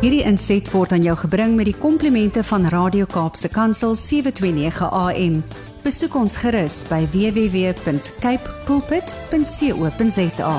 Hierdie inset word aan jou gebring met die komplimente van Radio Kaapse Kansel 729 AM. Besoek ons gerus by www.cape pulpit.co.za.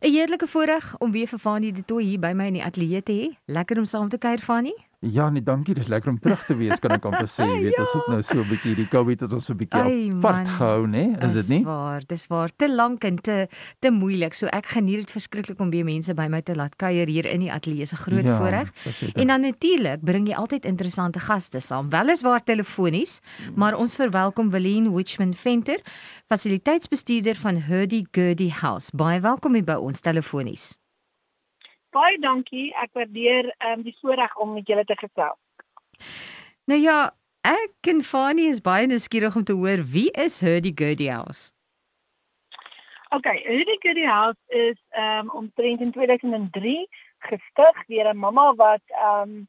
'n Heerlike voorreg om weer vir Fanie de Tooy hier by my in die ateljee te hê. Lekker om saam te kuier Fanie. Ja, nee, dankie. Dis lekker om terug te wees, kan ek amper sê. Jy weet, Ja. ons het nou so 'n bietjie die COVID het ons so 'n bietjie Ai, apart gehou, né? Is dit nie? Dis waar, dis waar. Te lank en te te moeilik. So ek geniet dit verskriklik om weer mense by my te laat kuier hier in die ateljee. Is 'n groot Ja, voorreg. En dan natuurlik bring jy altyd interessante gaste saam. Weliswaar telefonies, maar ons verwelkom Willeen Witchman Venter, fasiliteitsbestuurder van Hurdy Gurdy House. Baie welkom hier by ons telefonies. Baie dankie. Ek waardeer um, die voorreg om met julle te gesels. Nou ja, ek en Fanie is baie nuuskierig om te hoor wie is Hurdy Gurdy House? Okay, Hurdy Gurdy House is um, omtrent in 2003 gestig deur 'n mamma wat um,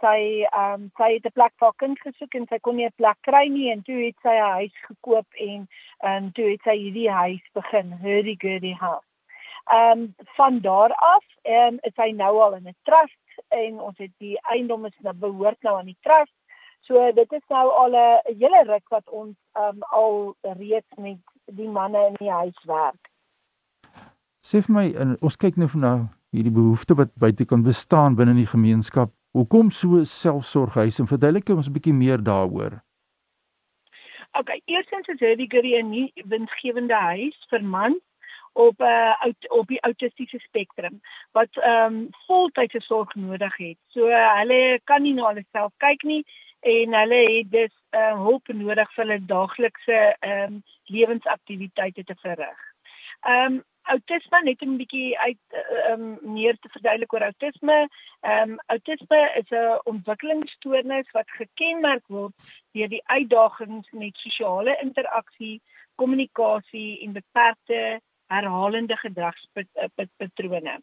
sy um, sy het 'n plek vir haar kind gesoek en sy kon nie 'n plek kry nie en toe het sy 'n huis gekoop en en toe het sy hierdie huis begin, Hurdy Gurdy House. Ehm um, van daar af ehm um, is hy nou al in 'n trust en ons het die eiendom is nou behoort nou aan die trust. So dit is nou al 'n hele ruk wat ons ehm um, al reeds met die manne in die huis werk. Sê vir my, en ons kyk nou van nou hierdie behoefte wat buite kan bestaan binne die gemeenskap. Hoekom so 'n selfsorghuis en verduidelik ons 'n bietjie meer daaroor? Okay, eerstens is Herbie Gurry 'n nie winsgewende huis vir mans op 'n uh, op die autistiese spektrum wat ehm um, voltydse sorg nodig het. So uh, hulle kan nie na hulle self kyk nie en hulle het dus uh, hulp nodig vir hulle daaglikse ehm um, lewensaktiwiteite te verrig. Ehm um, autisme net 'n bietjie uit ehm um, meer te verduidelik oor autisme. Ehm um, autisme is 'n ontwikkelingsstoornis wat gekenmerk word deur die uitdagings met sosiale interaksie, kommunikasie en beperkte herhalende gedragspatrone.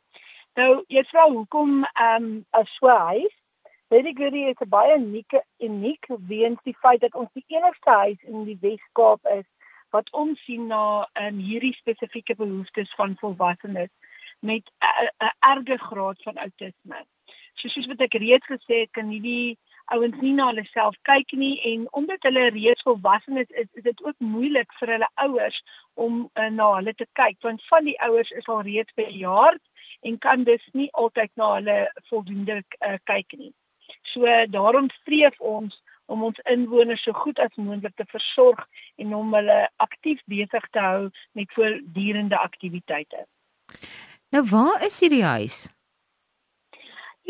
Nou, jy vra hoekom ehm um, as 'n huis Very Goody is 'n baie unieke uniek weens die feit dat ons die enigste huis in die Wes-Kaap is wat omsien na um, hierdie spesifieke behoeftes van volwassenes met 'n erge graad van outisme. So soos wat ek reeds gesê het, kan hierdie ouens nie na hulle self kyk nie en omdat hulle reeds volwassenes is, is dit ook moeilik vir hulle ouers om uh, na hulle te kyk want van die ouers is al reeds bejaard en kan dus nie altyd na hulle voldoende uh, kyk nie. So uh, daarom streef ons om ons inwoners so goed as moontlik te versorg en om hulle aktief besig te hou met voortdurende aktiwiteite. Nou waar is hierdie huis?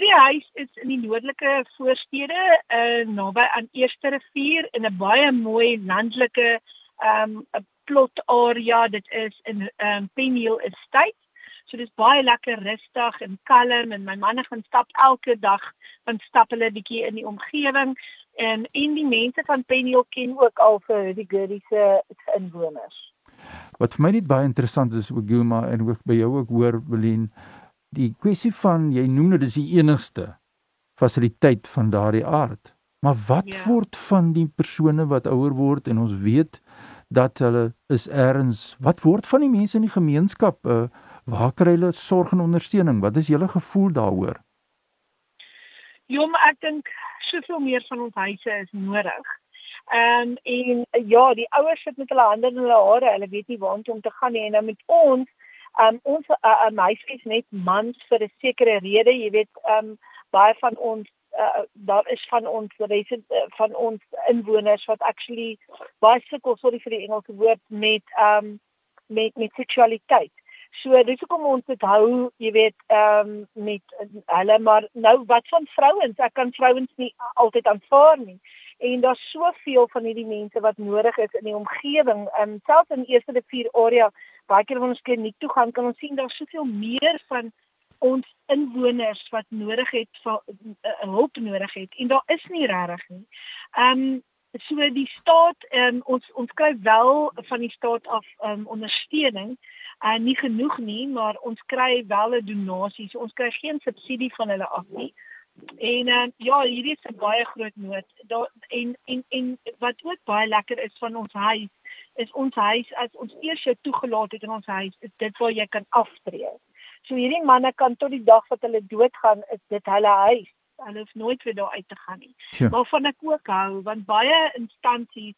Hierdie huis is in die noordelike voorstede, uh naby aan Eerste Rivier in 'n baie mooi landelike um plot area. Dit is in um Penhill Estate. So dis baie lekker rustig en kalm en my manne gaan stap elke dag, van stap hulle bietjie in die omgewing en en die mense van Penhill ken ook al vir die Gurdy se inwoners. Wat vir my net baie interessant is Gilma en ook by jou ook hoor Belien, die kwessie van jy noem dit is die enigste fasiliteit van daardie aard. Maar wat Ja. word van die persone wat ouer word en ons weet dat hulle is erns. Wat word van die mense in die gemeenskap? Uh, waar kry hulle sorg en ondersteuning? Wat is julle gevoel daaroor? Ja, maar ek dink soveel meer van ons huise is nodig. Ehm um, en ja, die ouers sit met hulle hande in hulle hare. Hulle weet nie waartoe om te gaan nie en dan met ons um, ons uh, uh, meisie is net mans vir 'n sekere rede, jy weet, um, baie van ons uh, daar is van ons resident uh, van ons inwoners wat actually baie sukkel sorry vir die Engelse woord met um, met met seksualiteit. So dis hoekom ons dit hou, jy weet, ehm um, met hulle maar nou wat van vrouens? Ek kan vrouens nie altyd aanvaar nie. En daar's soveel van hierdie mense wat nodig is in die omgewing. Ehm um, selfs in eerste rivier area, baie keer wanneer ons kliniek toe gaan, kan ons sien daar's soveel meer van ons inwoners wat nodig het van uh, hulp nodig het en daar is nie regtig nie. Ehm um, so die staat um, ons ons kry wel van die staat af um, ondersteuning en uh, nie genoeg nie, maar ons kry wel 'n donasie. So ons kry geen subsidie van hulle af nie. En uh, ja, hierdie is 'n baie groot nood. Daar en en en wat ook baie lekker is van ons huis is ons huis as ons eers jou toegelaat het in ons huis, is dit waar jy kan aftree. So hierdie manne kan tot die dag wat hulle doodgaan, is dit hulle huis. Hulle hoef nooit weer daar uit te gaan nie. Ja. Maar van ek ook hou, want baie instansies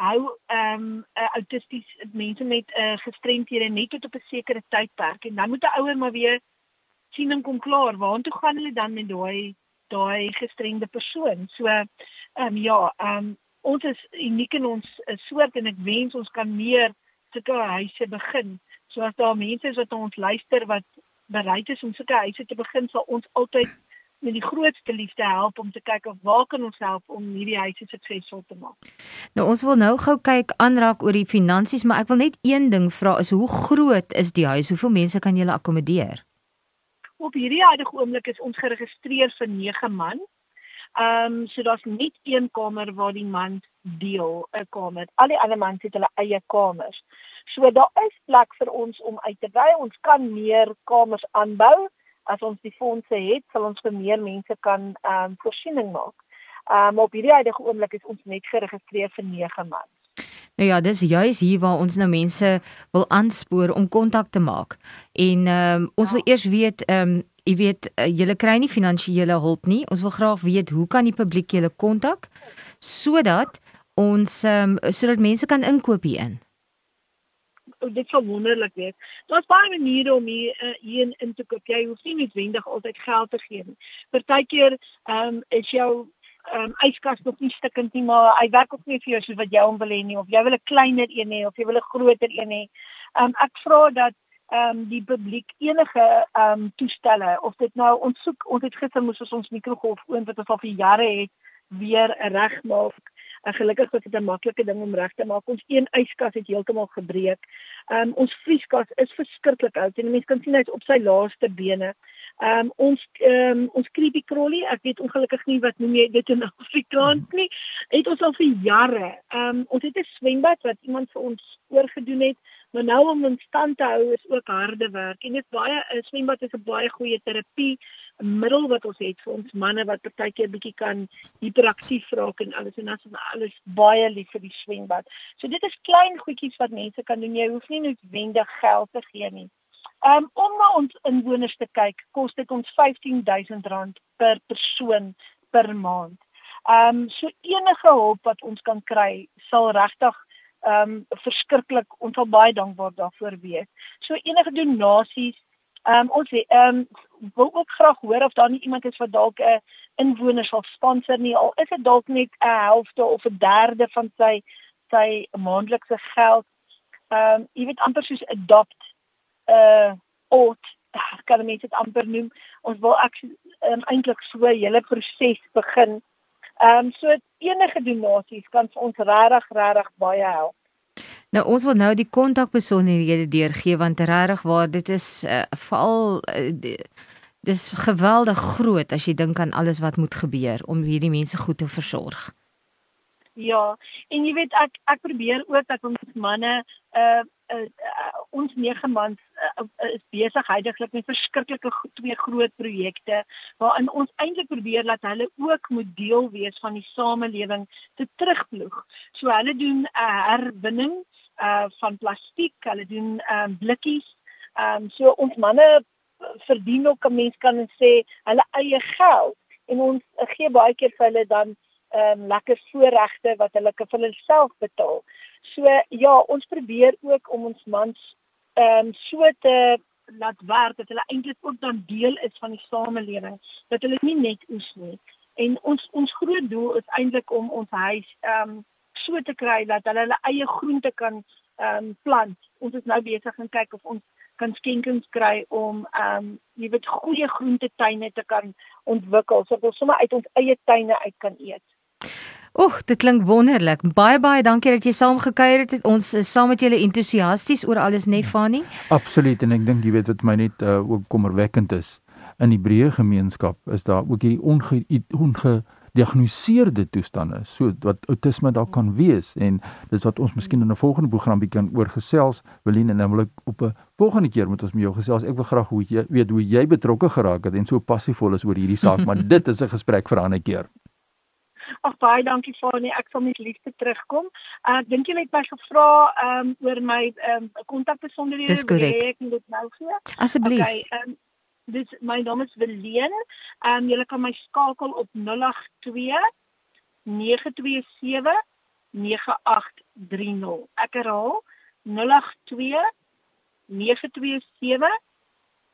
hou ehm um, autisties mense met uh, gestremthede net tot op 'n sekere tydperk en dan moet 'n ouer maar weer sien en kom klaar waartoe gaan hulle dan met daai daai gestremde persoon. So ehm um, ja, ehm um, ons is uniek in ons uh, soort en ek wens ons kan meer sulke huise begin. So as daar mense is wat ons luister wat bereid is om sulke huise te begin, sal ons altyd met die grootste liefde help om te kyk of waar kan ons help om hierdie huise suksesvol te maak. Nou ons wil nou gou kyk aanraak oor die finansies, maar ek wil net een ding vra is hoe groot is die huis? Hoeveel mense kan julle akkommodeer? Op hierdie huidige oomblik is ons geregistreer vir 9 man. Ehm um, so daar's net een kamer waar die man deel 'n kamer. Al die ander mans het hulle eie kamers. So daar is plek vir ons om uit te brei. Ons kan meer kamers aanbou as ons die fondse het, sal ons vir meer mense kan ehm um, voorsiening maak. Ehm um, op hierdie huidige oomblik is ons net geregistreer vir 9 man. Nou ja, dis juis hier waar ons nou mense wil aanspoor om kontak te maak. En ehm um, ons ja. wil eers weet ehm um, jy weet uh, julle kry nie finansiële hulp nie. Ons wil graag weet hoe kan die publiek julle kontak sodat ons um, sodat mense kan inkoop hierin dit sou wonderlik wees. Daar's baie maniere om hier uh, hier in, in te koop. Jy hoef nie noodwendig altyd geld te gee nie. Partykeer ehm um, is jou ehm um, yskas nog nie stikkend nie, maar hy werk ook nie vir jou soos wat jy hom wil hê nie of jy wil 'n kleiner een hê of jy wil 'n groter een hê. Ehm um, ek vra dat ehm um, die publiek enige ehm um, toestelle of dit nou ons soek ons het gister moes ons mikrogolf oond wat ons al vir jare het weer regmaak En gelukkig was dit 'n maklike ding om reg te maak. Ons een yskas het heeltemal gebreek. Ehm um, ons vrieskas is verskriklik oud en mense kan sien hy's op sy laaste bene. Ehm um, ons ehm um, ons creepy crawly, ek weet ongelukkig nie wat noem jy dit in Afrikaans nie. Het ons al vir jare. Ehm um, ons het 'n swembad wat iemand vir ons oorgedoen het, maar nou om in stand te hou is ook harde werk. En dit baie 'n swembad is 'n baie goeie terapie middel wat ons het vir ons manne wat partykeer bietjie kan hiperaktief raak en alles en as alles baie lief vir die swembad. So dit is klein goedjies wat mense kan doen. Jy hoef nie noodwendig geld te gee nie. Um om na ons inwoners te kyk, kos dit ons R15000 per persoon per maand. Um so enige hulp wat ons kan kry sal regtig um verskriklik ons sal baie dankbaar daarvoor wees. So enige donasies Ehm um, ons ehm um, wil ook graag hoor of daar nie iemand is wat dalk 'n inwoner sal sponsor nie al is dit dalk net 'n helfte of 'n derde van sy sy maandelikse geld. Ehm um, jy weet amper soos adopt 'n uh, oud kan mense dit amper noem. Ons wil ek um, eintlik so 'n hele proses begin. Ehm um, so enige donasies kan vir ons regtig regtig baie help. Nou ons wil nou die kontakbesonderhede deurgee want regtig waar dit is uh, veral uh, dis geweldig groot as jy dink aan alles wat moet gebeur om hierdie mense goed te versorg. Ja, en jy weet ek ek probeer ook dat ons manne uh, uh, uh ons nege mans uh, is besig heidaglik met verskriklike twee groot projekte waarin ons eintlik probeer dat hulle ook moet deel wees van die samelewing te terugploeg. So hulle doen 'n uh, herwinning uh van plastiek, hulle doen ehm um, blikkies. Ehm um, so ons manne verdien ook 'n mens kan sê hulle eie geld en ons uh, gee baie keer vir hulle dan ehm um, lekker voorregte wat hulle vir hulle self betaal. So ja, ons probeer ook om ons mans ehm um, so te laat werk dat hulle eintlik ook dan deel is van die samelewing, dat hulle nie net oes nie. En ons ons groot doel is eintlik om ons huis ehm um, so te kry dat hulle hulle eie groente kan ehm um, plant. Ons is nou besig om kyk of ons kan skenkings kry om ehm um, jy weet goeie groentetuine te kan ontwikkel sodat ons sommer uit ons eie tuine uit kan eet. Oek, dit klink wonderlik. Baie baie dankie dat jy saamgekuier het. Ons is saam met julle entoesiasties oor alles Nefani. Absoluut en ek dink jy weet wat my net uh, ook kommerwekkend is in die breë gemeenskap is daar ook hierdie onge, onge gediagnoseerde toestande so wat outisme daar kan wees en dis wat ons miskien in 'n volgende program bietjie kan oorgesels Welien en dan wil ek op 'n volgende keer met ons met jou gesels ek wil graag hoe jy weet hoe jy betrokke geraak het en so passievol is oor hierdie saak maar dit is 'n gesprek vir 'n ander keer Ag baie dankie Fanie, ek sal met liefde terugkom. Uh, ek dink jy het my gevra um, oor my um, kontakbesonderhede. Dis korrek. Ek moet dit nou gee. Asseblief. Okay, um, dis my naam is Weleen. Ehm um, jy kan my skakel op 082 927 9830. Ek herhaal 082 927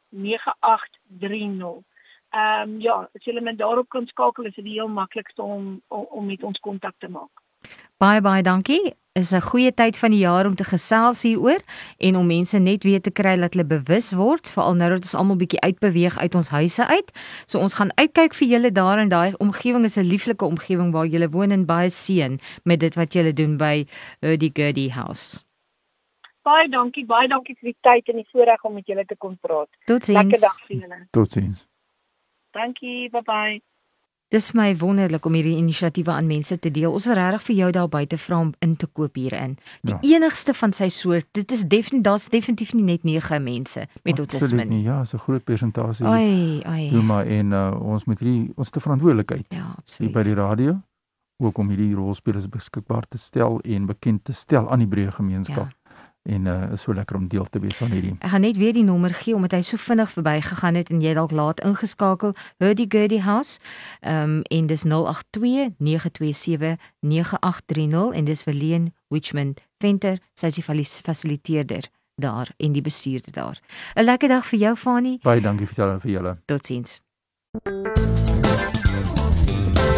9830. Ehm um, ja, as jy met daarop kan skakel, is dit die heel maklikste om, om om met ons kontak te maak. Baie baie dankie. Is 'n goeie tyd van die jaar om te gesels hieroor en om mense net weer te kry dat hulle bewus word, veral nou dat ons almal bietjie uitbeweeg uit ons huise uit. So ons gaan uitkyk vir julle daar in daai omgewing is 'n lieflike omgewing waar julle woon en baie seën met dit wat julle doen by Hurdy Gurdy House. Baie dankie, baie dankie vir die tyd en die voorreg om met julle te kon praat. Totsiens. Lekker dag vir julle. Totsiens. Dankie, bye bye. Dis my wonderlik om hierdie inisiatiewe aan mense te deel. Ons wil regtig vir jou daar buite vra om in te koop hierin. Die ja. enigste van sy soort. Dit is definitief daar's definitief nie net 9 mense met autisme nie. Ja, so 'n groot persentasie. Ai, ai. Doen maar en uh, ons met hierdie ons te verantwoordelikheid. Ja, absoluut. By die radio ook om hierdie rolspelers beskikbaar te stel en bekend te stel aan die breë gemeenskap. Ja en uh is so lekker om deel te wees van hierdie. Ek gaan net weer die nommer gee omdat hy so vinnig verbygegaan het en jy dalk laat ingeskakel. Hurdy Gurdy House. Ehm um, en dis 082 927 9830 en dis Verleen Witchman Venter, sy is fasiliteerder daar en die bestuurder daar. 'n Lekker dag vir jou Fani. Baie dankie vir julle vir julle. Totsiens.